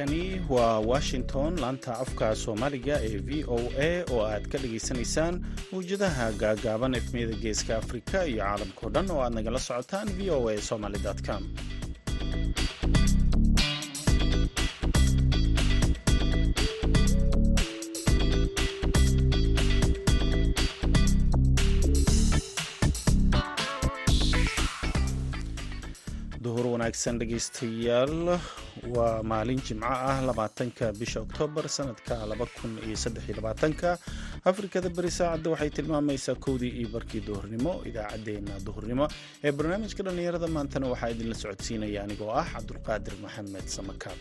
halkani waa washington laanta afka soomaaliga ee v o a oo aad ka dhagaysanaysaan mawjadaha gaagaaban efmiyada geeska afrika iyo caalamkao dhan oo aad nagala socotaan v o a somaly com wanaagsan dhegaystayaal. Waa maalin jimco ah labaatanka bisha oktoobar sanadka laba kun iyo saddex iyo labaatanka. Afrikada beri saacadda waxay tilmaamaysaa kowdii iyo barkii duhurnimo idaacaddeenna duhurnimo. Ee barnaamijka dhallinyarada maantana waxaa idinla socodsiinaya anigoo ah cabdulqaadir maxamed samakaab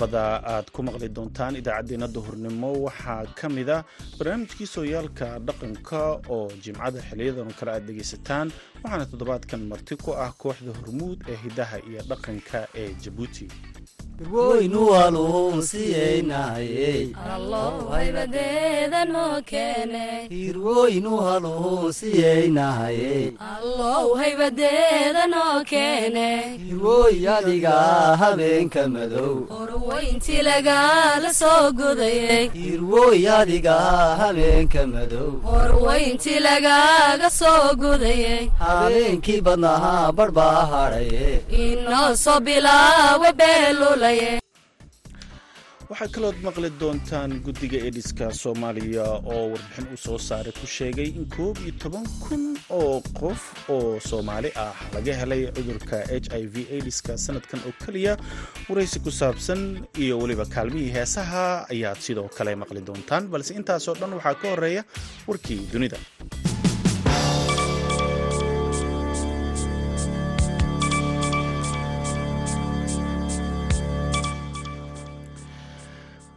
qodobada aad ku maqli doontaan idaacaddeenna duhurnimo. Waxaa ka mida barnaamijkii sooyaalka dhaqanka oo jimcada xiliyadan oo kale aad dhegaysataan waxaana toddobaadkan marti ku ah kooxda hormuud ee hidaha iyo dhaqanka ee jabuuti waynu haluunsiyeynaye haybadeeda noo keene hirwoynu haluunsiyeynaye allow haybadeeda noo keene hirwoy adiga habeenka madow madow habeenkii badnahaa barbaa hadhaye inoo soo bilaawa beelulaye waxaa kalood maqli doontaan guddiga ediska soomaaliya oo warbixin u soo saaray ku sheegay in koob iyo toban kun oo qof oo soomaali ah laga helay cudurka h i v ediska sanadkan oo keliya waraysi ku saabsan iyo weliba kaalmihii heesaha ayaad sidoo kale maqli doontaan balse intaasoo dhan waxaa ka horreeya warkii dunida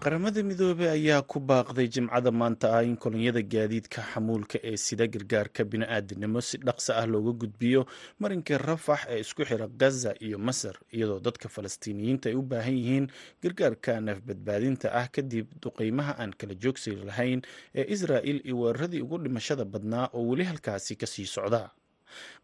qaramada midoobey ayaa ku baaqday jimcada maanta ah in kolonyada gaadiidka xamuulka ee sida gargaarka bini'aadanimo si dhaqso ah looga gudbiyo marinka rafax ee isku xira gaza iyo masar iyadoo dadka falastiiniyiinta ay u baahan yihiin gargaarka nafbadbaadinta ah kadib duqeymaha aan kala joogsi lahayn ee israa'il iyo weeraradii ugu dhimashada badnaa oo weli halkaasi ka sii socda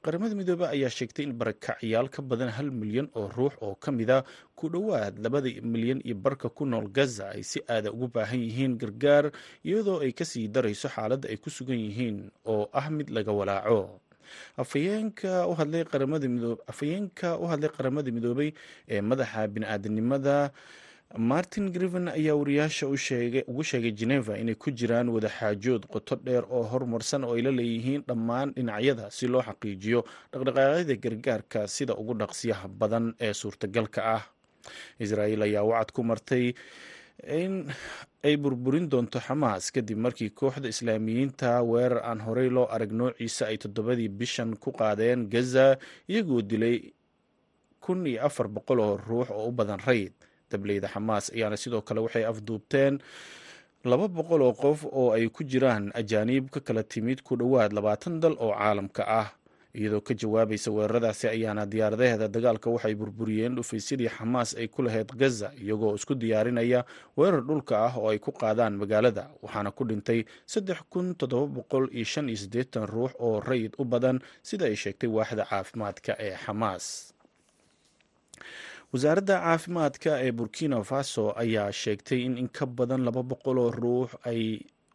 qaramada midoobey ayaa sheegtay in barakacyaal ka badan hal milyan oo ruux oo ka mida ku dhowaad labada milyan iyo barka ku nool gaza ay si aada ugu baahan yihiin gargaar iyadoo ay ka sii darayso xaaladda ay ku sugan yihiin oo ah mid laga walaaco. Afhayeenka u hadlay qaramada midoobey ee madaxa bini'aadanimada martin griven ayaa wariyaasha ugu sheegay geneva inay ku jiraan wadaxaajood qoto dheer oo horumarsan oo ay la leeyihiin dhammaan dhinacyada si loo xaqiijiyo dhaqdhaqaaqyada gargaarka sida ugu dhaqsiyaha badan ee suurtagalka ah. Israa'iil ayaa wacad ku martay in ay burburin doonto xamaas kadib markii kooxda islaamiyiinta weerar aan horey loo arag noociisa ay toddobadii bishan ku qaadeen gaza iyagoo dilay kun iyo afar boqol oo ruux oo u badan rayd dableyda xamaas. Ayaana sidoo kale waxay afduubteen laba boqol oo qof oo ay ku jiraan ajaaniib ka kala timid ku dhowaad labaatan dal oo caalamka ah. Iyadoo ka jawaabaysa weeraradaasi ayaana diyaaradaheeda dagaalka waxay burburiyeen dhufaysyadii xamaas ay ku lahayd gaza iyagoo isku diyaarinaya weerar dhulka ah oo ay ku qaadaan magaalada. Waxaana ku dhintay ruux oo rayid u badan sida ay sheegtay waaxda caafimaadka ee xamaas wasaaradda caafimaadka ee burkina faso ayaa sheegtay in in ka badan laba boqol oo ruux ay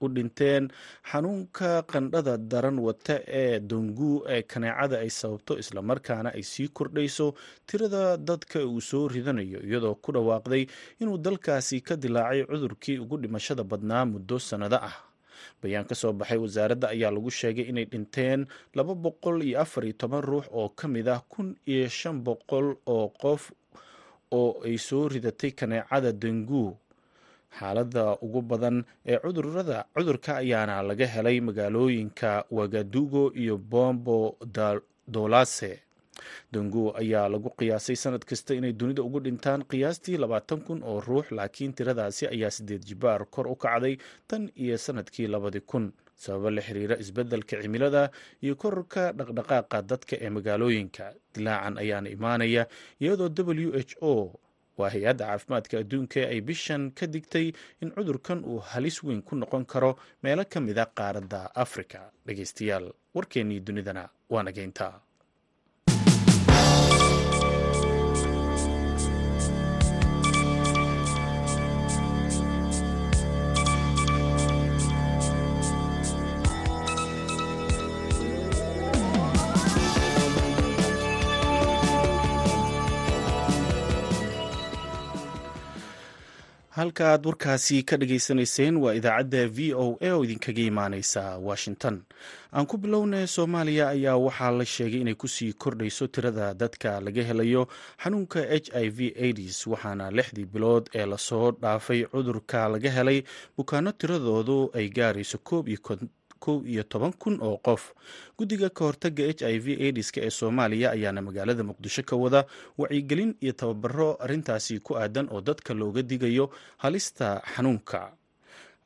u dhinteen xanuunka qandhada daran wata ee dongu ee kaneecada ay sababto islamarkaana ay sii kordhayso tirada dadka uu soo ridanayo iyadoo ku dhawaaqday inuu dalkaasi ka dilaacay cudurkii ugu dhimashada badnaa muddo sannado ah. Bayaan ka soo baxay wasaaradda ayaa lagu sheegay inay dhinteen laba boqol iyo afar iyo toban ruux oo ka mid ah kun iyo shan boqol oo qof oo ay soo ridatay kaneecada dengu xaaladda ugu badan ee cudurrada cudurka ayaana laga helay magaalooyinka wagadugo iyo bombo dolase dengu ayaa lagu qiyaasay sanad kasta inay dunida ugu dhintaan qiyaastii labaatan kun oo ruux laakiin tiradaasi ayaa sideed jibaar kor u kacday tan iyo sannadkii labadi kun sababo la xiriira isbeddelka cimilada iyo kororka dhaqdhaqaaqa dadka ee magaalooyinka. Dilaacan ayaana imaanaya iyadoo w h o waa hay'adda caafimaadka adduunka ay bishan ka digtay in cudurkan uu halis weyn ku noqon karo meelo ka mida qaaradda afrika. Dhegeystayaal warkeennii dunidana waa nageyntaa halka aad warkaasi ka dhageysanayseen waa idaacadda v o a oo idinkaga imaaneysa washington. Aan ku bilownay soomaaliya ayaa waxaa la sheegay inay ku sii kordhayso tirada dadka laga helayo xanuunka h i v aids waxaana lixdii bilood ee la soo dhaafay cudurka laga helay bukaano tiradoodu ay gaarayso koob iyo kow iyo toban kun oo qof. Guddiga ka hortaga h i v aids-ka ee soomaaliya ayaana magaalada muqdisho ka wada wacyigelin iyo tababaro arrintaasi ku aadan oo dadka looga digayo halista xanuunka.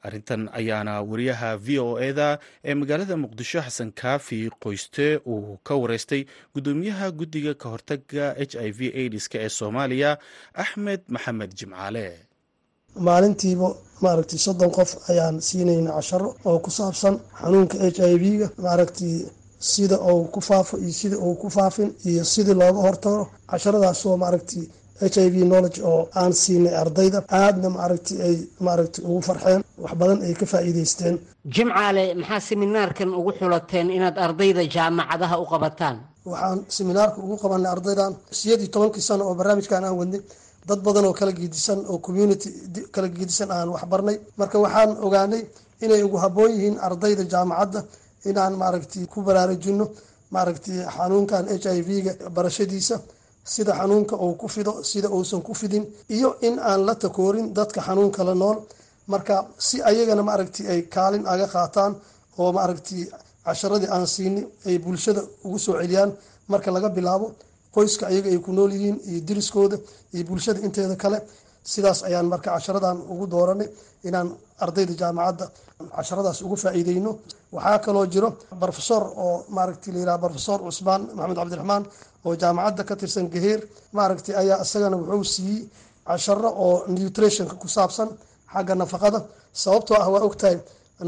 Arrintan ayaana wariyaha v o eda ee magaalada muqdisho xasan kaafi qoyste uu ka wareystay guddoomiyaha guddiga ka hortaga h i v aids-ka ee soomaaliya axmed maxamed jimcaale maalintiiba maaragtay soddon qof ayaan siinayna casharo oo ku saabsan xanuunka h i v-ga maaragtay sida uu ku faafo iyo sida uu ku faafin iyo sidii looga hortago casharadaasoo maaragtay h i v knowledge oo aan siinay ardayda aadna maaragtay ay maaragtay ugu farxeen wax badan ay ka faa'iideysteen jimcaale maxaa seminaarkan ugu xulateen inaad ardayda jaamacadaha u qabataan? Waxaan seminaarka ugu qabanay ardaydan sideed iyo tobankii sano oo barnaamijkan aan wadnay dad badan oo kala geedisan oo community kala geedisan aan waxbarnay marka waxaan ogaanay inay ugu habboon yihiin ardayda jaamacadda inaan maaragtay ku baraarujino maaragtay xanuunkan h i v-ga barashadiisa sida xanuunka uu ku fido sida uusan ku fidin iyo in aan la takoorin dadka xanuunka la nool. Marka si ayagana maaragtay ay kaalin aga qaataan oo maaragtay casharadii aan siini ay bulshada ugu soo celiyaan marka laga bilaabo qoyska ayaga ay ku nool yihiin iyo diriskooda iyo bulshada inteeda kale. Sidaas ayaan marka casharadan ugu dooranay inaan ardayda jaamacadda casharadaas ugu faa'iideyno waxaa kaloo jiro rofesor oo maaragtay layidhaha rofesor cusmaan maxamed cabdiraxmaan oo jaamacadda ka tirsan gaheer. Maaragtay ayaa isagana wuxuu siiyey casharo oo nutritionka ku saabsan xagga nafaqada. Sababtoo ah waa ogtahay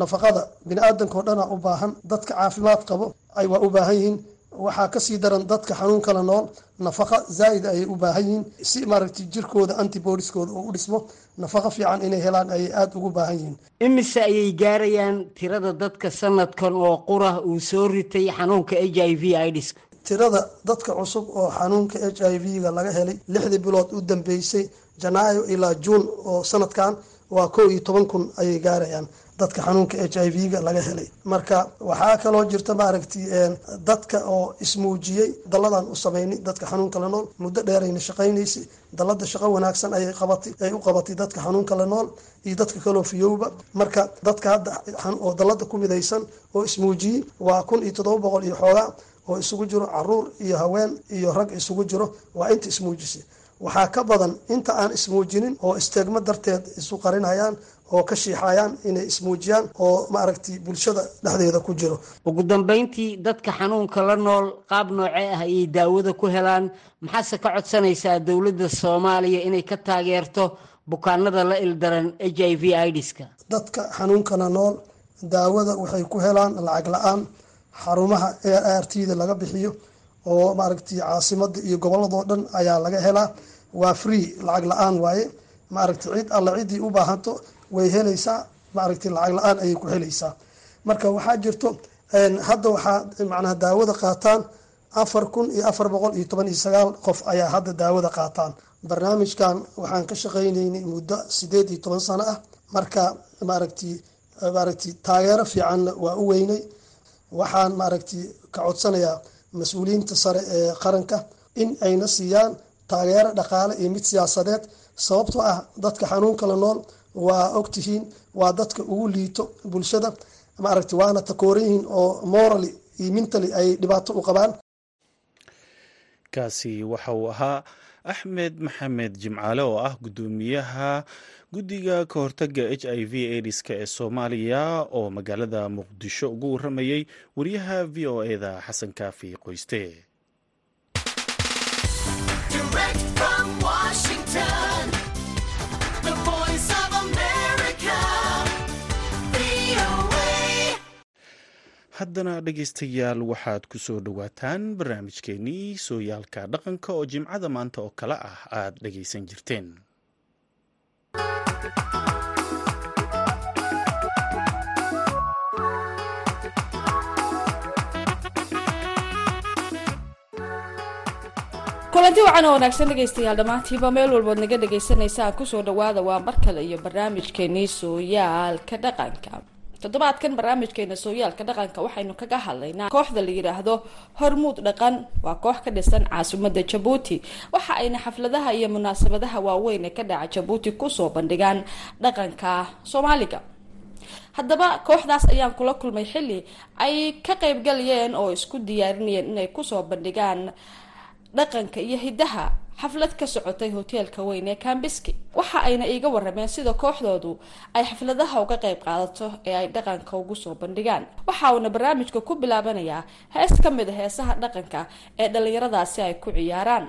nafaqada bini aadanka oo dhana u baahan. Dadka caafimaad qabo ay waa u baahan yihiin waxaa ka sii daran dadka xanuun kala nool nafaqa zaa-id ayay u baahan yihiin. Si maaragtay jirkooda antibodieskooda uu u dhismo nafaqa fiican inay helaan ayay aada ugu baahan yihiin. Imise ayay gaarayaan tirada dadka sanadkan oo qura uu soo ritay xanuunka h i v ids tirada dadka cusub oo xanuunka h i v-ga laga helay lixdii bilood u dambeysay janaayo ilaa juun oo sanadkan waa kow iyo toban kun ayay gaarayaan dadka xanuunka h i v-ga laga helay. Marka waxaa kaloo jirta maaragtay dadka oo ismuujiyey dalladan u sameynay dadka xanuunka la nool. Muddo dheerayna shaqaynaysay dallada shaqo wanaagsan ayay qabatay ay u qabatay dadka xanuunka la nool iyo dadka kaloo fiyowba. Marka dadka hadda oo dallada ku midaysan oo ismuujiyey waa kun iyo toddoba boqol iyo xoogaa oo isugu jiro carruur iyo haween iyo rag isugu jiro waa inta ismuujisay. Waxaa ka badan inta aan ismuujinin oo isteegmo darteed isu qarinayaan oo ka shiixayaan inay ismuujiyaan oo maaragtay bulshada dhexdeeda ku jiro. Ugu dambeyntii dadka xanuunka la nool qaab noocee ah ayay daawada ku helaan. Maxaase ka codsanaysaa dowladda soomaaliya inay ka taageerto bukaanada la ildaran h i v idska dadka xanuunkana nool daawada waxay ku helaan lacag la'aan xarumaha r t da laga bixiyo oo maaragtay caasimada iyo goboladoo dhan ayaa laga helaa. Waa free lacag la'aan waaye. Maaragtay cid alla ciddii u baahanto way helaysaa maaragtay lacag la'aan ayay ku helaysaa. Marka waxaa jirto hadda waxaa macnaha daawada qaataan afar kun iyo afar boqol iyo toban iyo sagaal qof ayaa hadda daawada qaataan. Barnaamijkan waxaan ka shaqaynaynay muddo sideed iyo toban sano ah. Marka maaragtay maaragtay taageero fiicanna waa u weynay. Waxaan maaragtay ka codsanayaa mas'uuliyiinta sare ee qaranka in ayna siiyaan taageero dhaqaale iyo mid siyaasadeed. Sababtoo ah dadka xanuunka la nool waa ogtihiin waa dadka ugu liito bulshada. Maaragtay waana takooran yihiin oo morally iyo mentally ay dhibaato u qabaan. Kaasi waxa uu ahaa axmed maxamed jimcaale oo ah guddoomiyaha guddiga ka hortaga h i v aidiska ee soomaaliya oo magaalada muqdisho ugu waramayey wariyaha v o eda xasan kaafi qoyste haddana dhegaystayaal waxaad ku soo dhowaataan barnaamijkeenii sooyaalka dhaqanka oo jimcada maanta oo kale ah aad dhegaysan jirteen. Kulanti wacan oo wanaagsan dhegaystayaal dhammaantiiba meel walbood naga dhagaysanaysaan ku soo dhawaada waa mar kale iyo barnaamijkeenii sooyaalka dhaqanka toddobaadkan barnaamijkeena sooyaalka dhaqanka waxaynu kaga hadlaynaa kooxda la yidhaahdo hormuud dhaqan. Waa koox ka dhisan caasimadda jabuuti. Waxa ayna xafladaha iyo munaasabadaha waaweyn ee ka dhaca jabuuti ku soo bandhigaan dhaqanka soomaaliga. Haddaba kooxdaas ayaan kula kulmay xilli ay ka qeybgalayeen oo isku diyaarinayeen inay ku soo bandhigaan dhaqanka iyo hiddaha xaflad ka socotay hoteelka weyn ee kambiski waxa ayna iiga warameen sida kooxdoodu ay xafladaha uga qayb qaadato ee ay dhaqanka ugu soo bandhigaan. Waxa uuna barnaamijka ku bilaabanayaa hees ka mid a heesaha dhaqanka ee dhallinyaradaasi ay ku ciyaaraan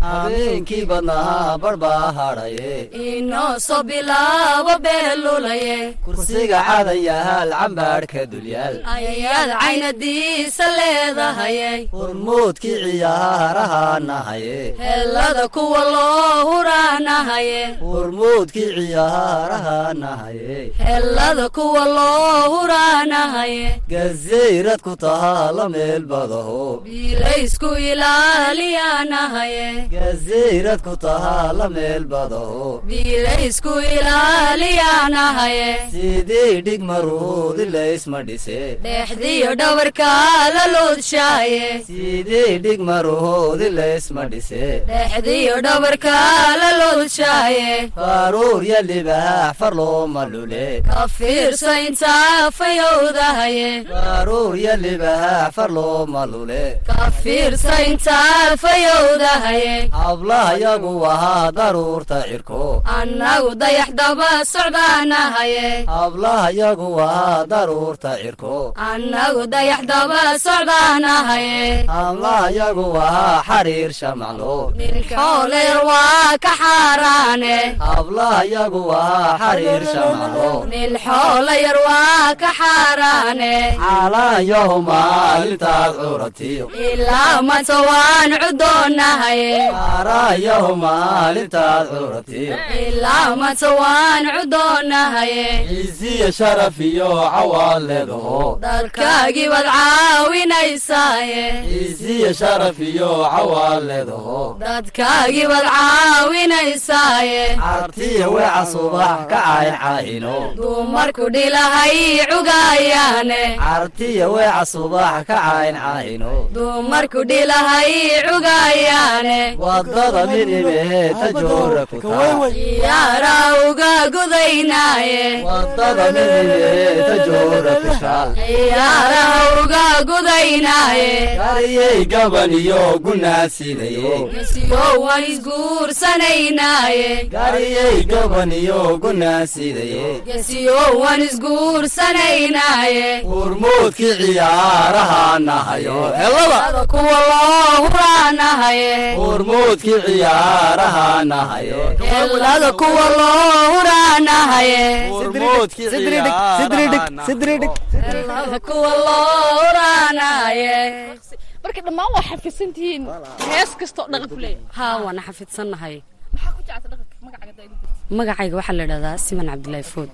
habeenkii badnahaa badhbaa hadhaye inoo soo bilaawa beelulaye kursiga cadayahaal cambaadhka dulyaal ayayaad caynadiisa leedahayay hormoodkii ciyaaraha nahaye hellada kuwa loo huraanahaye hormoodkii ciyaaraha nahaye hellada kuwa loo huraanahaye gazayrad ku tahaa la meel badaho biilaysku ilaaliyaanahaye gazayrad ku tahaa la meel badaho biilaysku ilaaliyaanahaye sidii dhig maruudi laysma dhise dheexdiyo dhawarkaa la loodshaye sidii dhig maruudi laysma dhise dheexdiyo dhawarkaa la loodshaye faaruur ya libaax far looma lule ka fiirsa intaa fayowdahaye faaruur ya far looma lule ka fiirsa intaa fayowdahaye hablaha yagu ahaa daruurta cirko annagu dayax daba socdaanahaye hablaha yagu ahaa daruurta cirko annagu dayax daba socdaanahaye hablaha yagu ahaa xariir shamaclo milxooleer waa ka xaaraane hablaha yagu ahaa xariir shamaclo milxoolayar waa ka xaaraane caalaanyahu maalintaad curatiyo ilaa mata waan caalaanyahu maalintaad curatiyo ilaa mata waan cudoonahaye ciisiya sharaf iyo cawaad leedaho dalkaagii baad caawinaysaaye ciisiya sharaf iyo cawaad leedaho dadkaagii baad caawinaysaaye cartiya weeca subax ka cayn caahino dumarku dhilahay cugaayaane cartiya weeca subax ka cayn caahino dumarku dhilahay cugaayaane waddada midibee tajoora ku uga gudaynaaye waddada tajoora uga gudaynaaye gaban iyo isguursanaynaaye gaban iyo isguursanaynaaye ciyaaraha nahayo kuwa loo huraanahaye hormoodkii ciyaaraha nahayo helada kuwa loo huraanahaye marka dhammaan waa xafisantihiin hees kastoo dhaqan ku leeyahay. Haa waana xafidsannahay. Magacayga waxaa la idhahdaa siman cabdilaahi food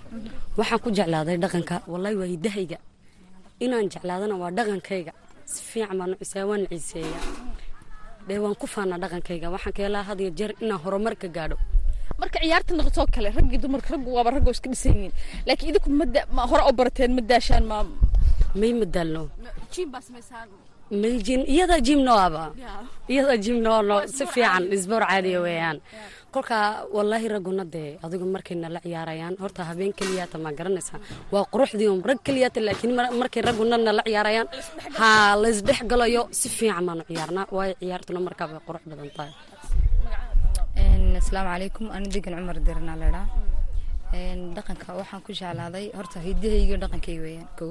waxaan ku jeclaaday dhaqanka wallahi waa hidahayga inaan jeclaadana waa dhaqankayga. Si fiican baan u ciseeya waan ciiseeyaa dee waan ku faanaa dhaqankayga. Waxaan ka helaa had iyo jeer inaan horumar ka gaadho. Marka ciyaarta noqotoo kale raggii dumarka raggu waaba raggo iska dhisan yihiin. Laakiin idinku ma hore u barateen ma daashaan ma may madaalno may jim iyada jim nooaba iyada jim noono si fiican isboor caadiya weeyaan kolka wallaahi ragguna dee adigu markayna la ciyaarayaan. Horta habeen keliyaata ma garanaysaa waa quruxdii rag keliyaata laakiin mar- markay ragguna nala ciyaarayaan ha laysdhex galayo si fiican baanu ciyaarnaa. Waayo ciyaartuna markaa bay qurux badan tahay. Asalaamu calaykum. Ani degan cumar dirna ledhaa dhaqanka waxaan ku jeclaaday horta hidahayga dhaqankayga weeyaan kow.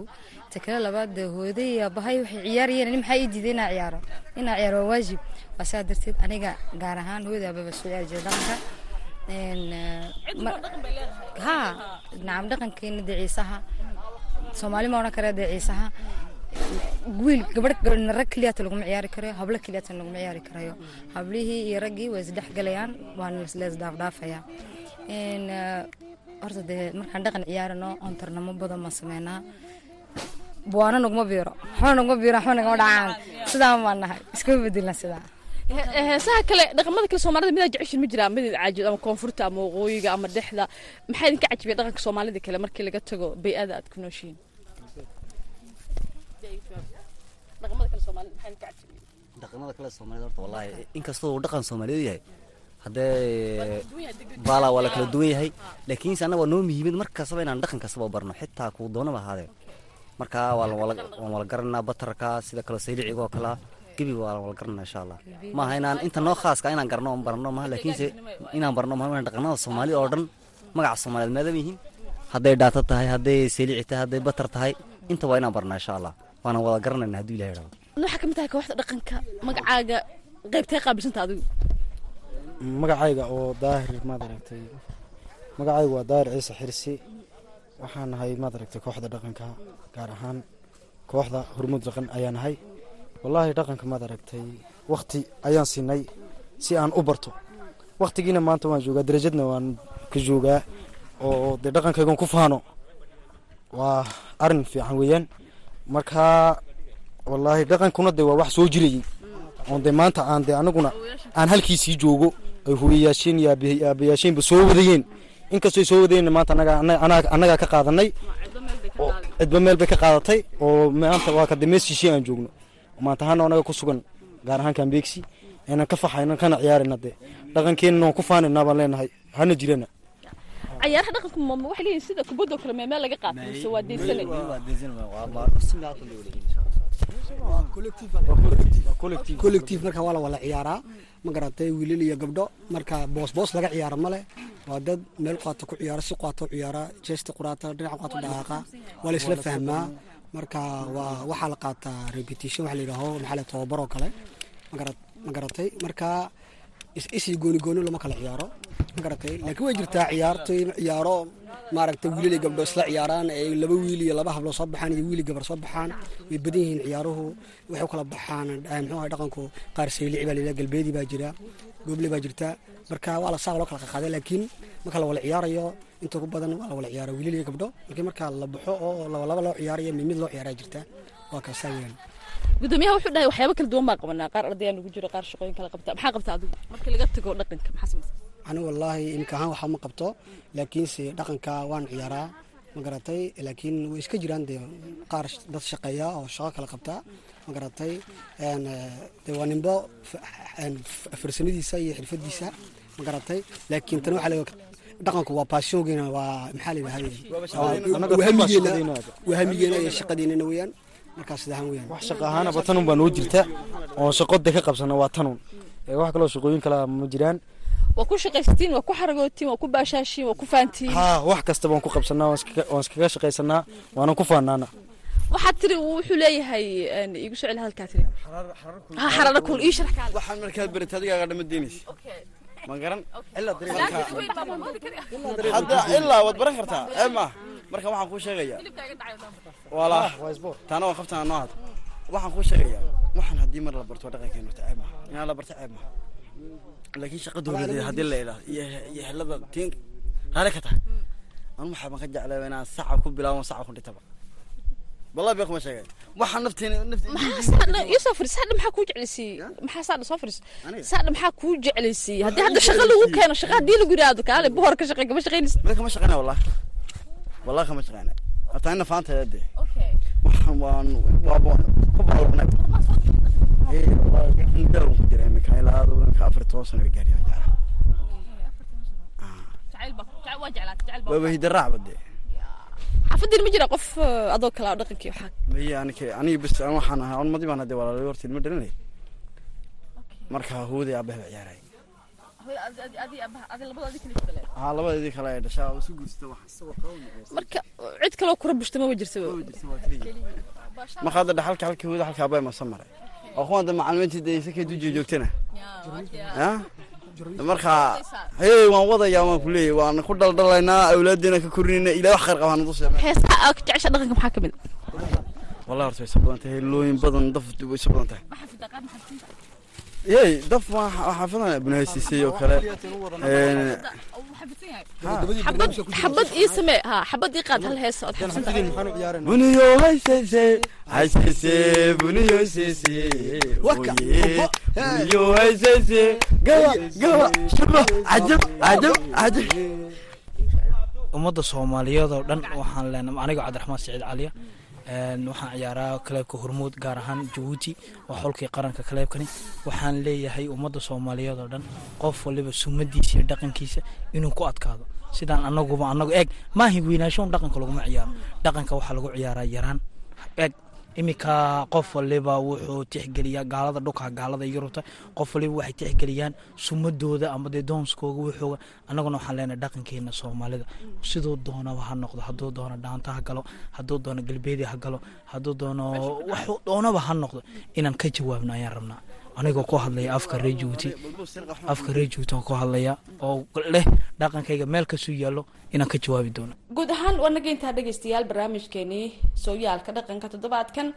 Ta kale labaad dee hooyaday iyo abahay waxay ciyaarayeen maxaa ii diiday inaa ciyaaro? Inaa ciyaaro waa waajib. waa saa darteed aniga gaar ahaan hooyaday ababa soo ciyaari jiray dhaqanka ha nacam dhaqankeena dee ciisaha soomaali ma odhan kare dee ciisaha wiil gabadh rag keliyaata laguma ciyaari karayo hablo keliyaata laguma ciyaari karayo. Hablihii iyo raggii way isdhex galayaan waana lees dhaafdhaafaya. Een, eh, horta dee markaan dhaqan ciyaarano oon tarnamo badan ma sameynaa. Buwaana naguma biiro waxba naguma biiro waxba nagama dhacaan. Sidaan baan nahay iskama bedelna sidaa heesaha kale dhaqamada kale soomaalida midaa jeceshin ma jiraa mid caajid ama koonfurta ama waqooyiga ama dhexda. Maxaa idinka cajibiya dhaqanka soomaalida kale markii laga tago bay-ada aad ku nooshiin? Dhaqamada kale soomaalida horta wallaahi inkastoo uu dhaqan soomaaliyeed yahay haddee baala waa la kala duwan yahay. Laakiinse annaga waa noo muhiimid mar kastaba inaan dhaqan kastaba barno xitaa kuu doonaba ahaadee marka waan wala garanaa batarka sida kale sayliciga oo kalea gebiga waa la wala garanaa insha allah. Maaha inaan inta noo khaaska inaan garno oon barno maaha laakiinse inaan barno maaha inaan dhaqanada soomaalida oo dhan magaca soomaaliyeed maadaama yihiin? Hadday dhaato tahay hadday saylici tahay hadday batar tahay inta waa inaan barnaa insha allah. Waana wada garanayna hadduu ilahay dhabo waxaa ka mid tahay kooxda dhaqanka magacaaga qaybtee qaabilsanta adigu magacayga oo daahir maad aragtay. Magacaygu waa daahir ciise xirsi. Waxaan nahay maad aragtay kooxda dhaqanka gaar ahaan kooxda hormuud dhaqan ayaan nahay wallaahi dhaqanka maad aragtay wakti ayaan siinay si aan u barto. Waktigiina maanta waan joogaa darajadna waan ka joogaa oo dee dhaqankaygan ku faano. Waa arrin fiican weeyaan. Marka wallaahi dhaqankuna dee waa wax soo jirayay oon dee maanta aan dee anaguna aan halkiisii joogo ay hooyayaasheen iyo aabayaasheenba soo wadayeen. Inkastoo ay soo wadayeen maanta annagaa ka qaadanay cidba meel bay ka qaadatay. Oo maanta waa shishe aan joogno maanta ahaana anaga ku sugan gaar ahaan kambeegsi aynan ka faxayna kana ciyaarayna dee. Dhaqankeenna waan ku faanaynaa baan leenahay hana jirana. Cayaaraha dhaqanka ma waxay leeyihiin sida kubadda oo kale mee meel laga qaato mise waa deysane collective marka waa la wala ciyaaraa. Ma garatay wiilal iyo gabdho marka boos boos laga ciyaaro male waa dad meel qaato ku ciyaara si qaato ciyaara jeesta quraata dhinac qaato dhaqaaqa waa la isla fahmaa marka waa waxaa la qaataa repetition waxa la yidhaaho maxaa la tababar oo kale. Ma garatay. Marka is- isii gooni gooni lama kala ciyaaro. Ma garatay. Laakiin way jirtaa ciyaarto ciyaaro maaragtay wiilal iyo gabdho isla ciyaaraan ee laba wiil iyo laba hablo soo baxaan iyo wiil iyo gabar soo baxaan way badan yihiin ciyaaruhu. Waxay u kala baxaan eh, muxuu ahay dhaqanku qaar saylici baa layidhaha galbeedi baa jira gooble baa jirta marka waa la saa loo kala qaqaaday laakiin marka la wala ciyaarayo inta ugu badan waa la wala ciyaara wiilal iyo gabdho. Laakiin marka la baxo oo laba laba loo ciyaarayo mid mid loo ciyaaraa jirta waa kaasaa weeyaan gudoomiyaha wuxuu dhahay waxyaabo kala duwan baa qabanaa qaar ardayaan ugu jiro qaar shaqooyin kala qabta. Maxaa qabta adigu markii laga tago dhaqanka maxaa samaysa ani wallaahi imika ahaan waxaa ma qabto laakiinse dhaqanka waan ciyaaraa. Ma garatay laakiin way iska jiraan dee. Qaar dad shaqeeya oo shaqo kala qabta. Ma garatay dee waa nimbo farsamadiisa iyo xirfadiisa. Ma garatay laakiin tan waxaa dhaqanku waa baashoongeena waa maxaa la yidhahda Annaga waa hamigeena shaqadeena. waa hamigeena iyo shaqadeennana weeyaan markaas sidahan weeyaan wax shaqa ahaanaba tanun baa noo jirta. Oo shaqoda ka qabsana waa tanun. Wax kaloo shaqooyin kala ma jiraan. Waa ku shaqaysatiin waa ku xaragootiin waa ku baashaashiin waa ku faantiin. Ha wax kastaba waan ku qabsanaa waan iskaga- shaqaysanaa waanan ku faanaana waxaad tiri wuxuu leeyahay soo celi hadalkaa tiri. Ha xarara kuul ii sharax. Kaale waxaan markaad barat adigaaga dhama deynaysa ilaa waad baran kartaa. Ma marka waxaan kuu sheegayaa wala. Taana waan qabtaa noo had waxaan kuu sheegayaa waxaan haddii mar la barto dhaqankeena horta ceeb maha inaan la barto ceeb maha laakiin shaqa dowladeed haddii la idhaahdo iyo iyo helada tiin raali ka tahay. Anu waxaa baan ka jeclaa inaan saca ku bilaabo saca ku dhintaba wallahi been kuma sheegay waxaa nafteena maxaa saadha iyo soo fadhis saadha maxaa kuu jeclaysiiyey maxaa saadha soo fadhis saadha maxaa kuu jeclaysiiyey haddii hadda shaqa lagu keeno shaqa haddii lagu yidhaahdo kaale bohor ka shaqey kama shaqaynaysid meel kama shaqeyna wallahi wallahi kama shaqeyna horta ina faanteeda dee waxaan waan waaba ku baalabnay daal ku jiray imika ilaa ka afar toban sano ay gaariyaan jecla waaba hidaraac bade xaafadiina ma jira qof eh, adoo kale oo dhaqankii waxaa. Maya anike aniga bes an waxaan ahaa on madi baan hadee walaalayo horta ilma dhalinay marka hooday aabbaha baa ciyaaray. Haa labadeedii kale ee dhashaa isu guursata wax marka cid kaloo kura bushta maba jirta marka hadda dhaxalka halka hooda halka aabbaha masa maray oo kuwan hadda macalimiintii dee isakay dujiya joogtana ya marka hey waan wadayaa waan ku leeyahay waan ku dhaldhalaynaa awlaaddeena ka korinayna ilaa wax khayr aad ka jecesha dhaqanka maxaa ka mid? Wallahi horta way isa badan tahay heelooyin badan daf way isa badan tahay yey daf waa xaafadan bunahaysiisay oo kale. Xabad ii samee ha xabad ii qaad hal hees ood xabsan tahay buniyo haysayse haysayse buniyo haysayse oye buniyo haysayse gawa gawa shuba cajab cajab cajab ummadda soomaaliyeed oo dhan waxaan leenahay aniga cabdiraxmaan saciid caliya waxaan ciyaaraa kaleebka hormuud gaar ahaan jabuuti waa xolkii qaranka kaleebkani waxaan leeyahay ummadda soomaaliyeed oo dhan qof waliba sumadiisa iyo dhaqankiisa inuu ku adkaado. Sidaan anaguba anagu eeg maahi weynaasho un dhaqanka laguma ciyaaro. Dhaqanka waxaa lagu ciyaaraa yaraan. Eeg iminka qof waliba wuxuu tixgeliyaa gaalada dhulka gaalada yurubta qof waliba waxay tixgeliyaan sumadooda ama dee doonskooga wuxooga annaguna waxaan leenahay dhaqankeena soomaalida. Siduu doonaba ha noqdo hadduu doono dhaanta ha galo hadduu doono galbeedi ha galo hadduu doono waxuu doonaba ha noqdo. Inaan ka jawaabno ayaan rabnaa anigoo ku hadlaya afka reer jabuuti afka reer jabuuti oo ku hadlaya oo leh dhaqankayga meel kasuu yaallo inaan ka jawaabi doono. Guud ahaan waa intaa dhegaystayaal barnaamijkeenii sooyaalka dhaqanka toddobaadkan.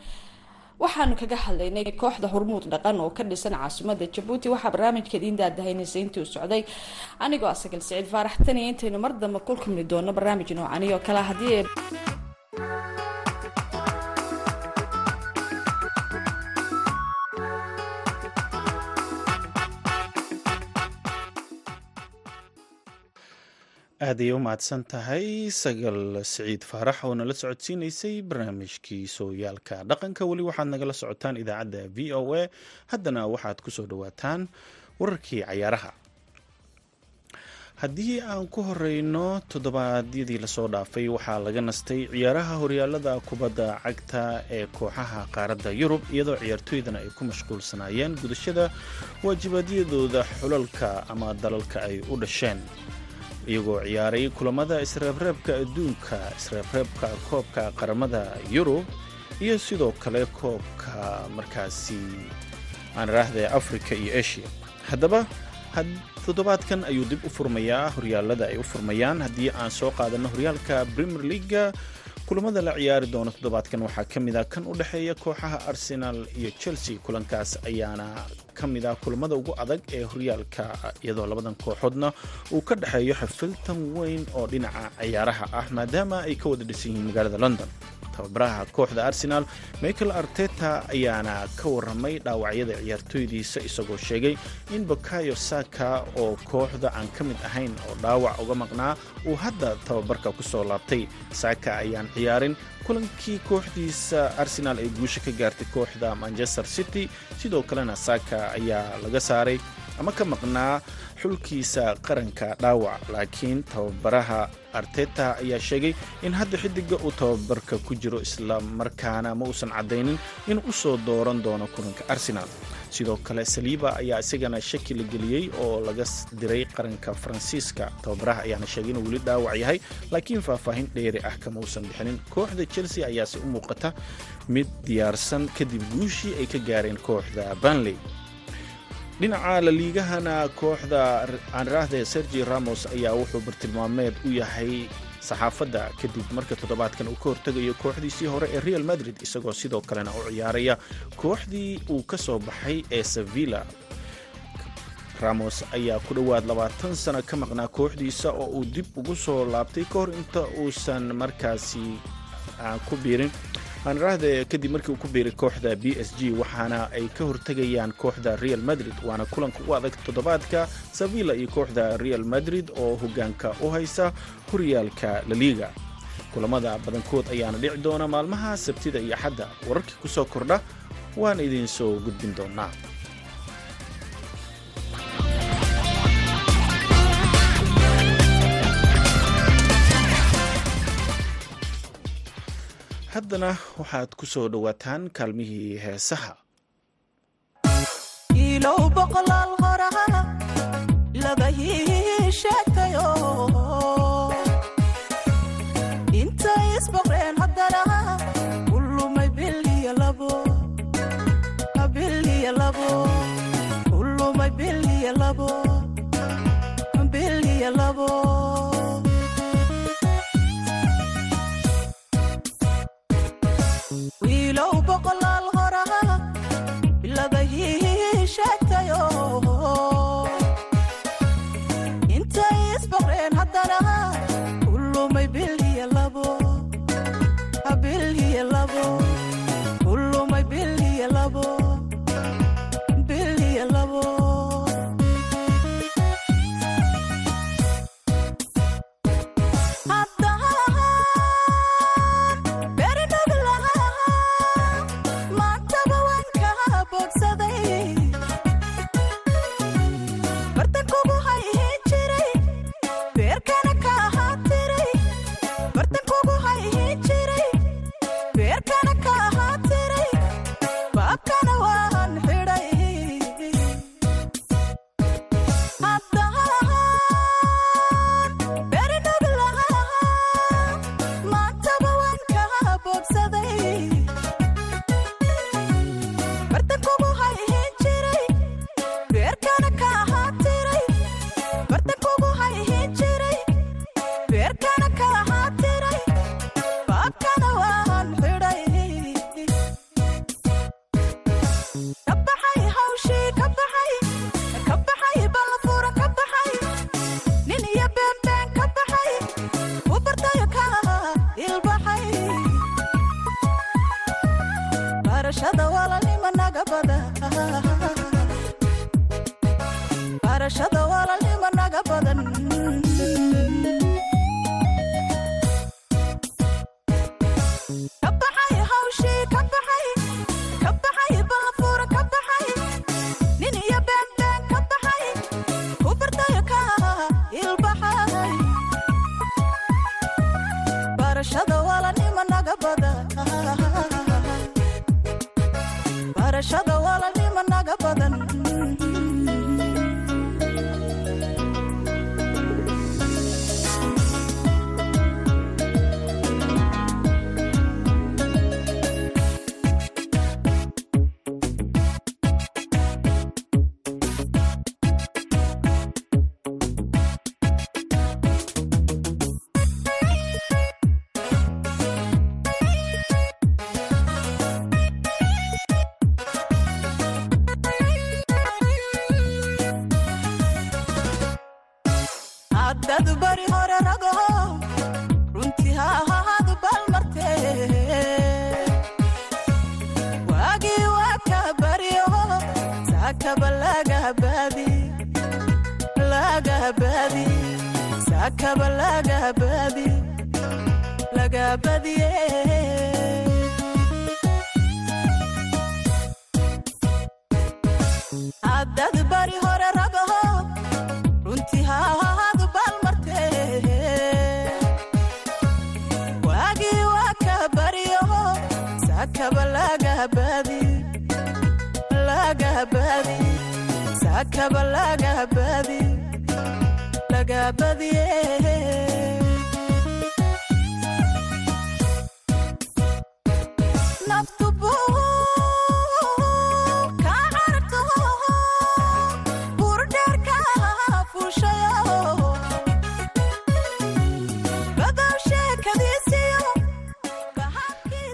Waxaanu kaga hadlaynay kooxda hormuud dhaqan oo ka dhisan caasimada jabuuti. Waxaa barnaamijka idiin intii uu socday. Anigoo asagal siciid faarax taniya intaynu mar dambe kulkumni doono barnaamij noocani oo kale haddii aad ayay u mahadsan tahay. Sagal siciid faarax oo nala socodsiinaysay barnaamijkii sooyaalka. Dhaqanka weli waxaad nagala socotaan idaacadda v o a. Haddana waxaad ku soo dhowaataan wararkii cayaaraha. Haddii aan ku horeyno toddobaadyadii la soo dhaafay waxaa laga nastay ciyaaraha horyaalada kubadda cagta ee kooxaha qaaradda yurub iyadoo ciyaartooydana ay ku mashquulsanaayeen gudashada waajibaadyadooda xulalka ama dalalka ay u dhasheen iyagoo ciyaaray kulamada isreebreebka adduunka isreebreebka koobka qaramada yurub iyo sidoo kale koobka markaasi aan raahday africa iyo asia. Haddaba toddobaadkan ayuu dib u furmayaa horyaalada ay u furmayaan. Haddii aan soo qaadano horyaalka premier leaga kulamada la ciyaari doono toddobaadkan waxaa ka mid a kan u dhexeeya kooxaha arsenal iyo chelsea. Kulankaas ayaana ka mid ah kulamada ugu adag ee horyaalka iyadoo labadan kooxoodna uu ka dhexeeyo xafiltan weyn oo dhinaca ciyaaraha ah maadaama ay ka wada dhisan yihiin magaalada london tababaraha kooxda arsenal michael arteta ayaana ka waramay dhaawacyada ciyaartooydiisa isagoo sheegay in bakayo saka oo kooxda aan ka mid ahayn oo dhaawac uga maqnaa uu hadda tababarka ku soo laabtay. Saka ayaan ciyaarin kulankii kooxdiisa arsenal ay guusha ka gaartay kooxda manchester city. Sidoo kalena saka ayaa laga saaray ama ka maqnaa xulkiisa qaranka dhaawac laakiin tababaraha arteta ayaa sheegay in hadda xidiga uu tababarka ku jiro isla markaana ma uusan caddaynin in u soo dooran doono kulanka arsenal. Sidoo kale saliiba ayaa isagana shaki la geliyey oo laga diray qaranka faransiiska. Tababaraha ayaana sheegay inuu weli dhaawac yahay laakiin faahfaahin dheeri ah kama uusan bixinin. Kooxda chelsea ayaase u muuqata mid diyaarsan kadib guushii ay ka gaareen kooxda banley dhinaca laliigahana kooxda aanraahde sergi ramos ayaa wuxuu bartilmaameed u yahay saxaafadda kadib marka toddobaadkan uu ka hortegayo kooxdiisii hore ee real madrid isagoo sidoo kalena u ciyaaraya kooxdii uu ka soo baxay ee sevilla. Ramos ayaa ku dhowaad labaatan sano ka maqnaa kooxdiisa oo uu dib ugu soo laabtay ka hor inta uusan markaasi ku biirin aaniraahde kadib markii uu ku biiray kooxda b s g waxaana ay ka hortegayaan kooxda real madrid waana kulanka u adag toddobaadka sevilla iyo kooxda real madrid oo hogaanka u haysa horyaalka laliga kulamada badankood ayaana dhici doona maalmaha sabtida iyo axadda. Wararkii ku soo kordha waan idiin soo gudbin doonaa haddana waxaad ku soo dhowaataan kaalmihii heesaha lagabaadi lagabaadi saakaba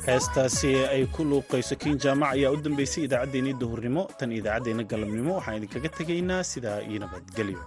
heestaasi ay ku luuqayso kiin jaamac ayaa u dambeysay idaacaddeenii duhurnimo tan idaacaddeenna galabnimo waxaan idinkaga tegaynaa sidaa iyo nabadgelyo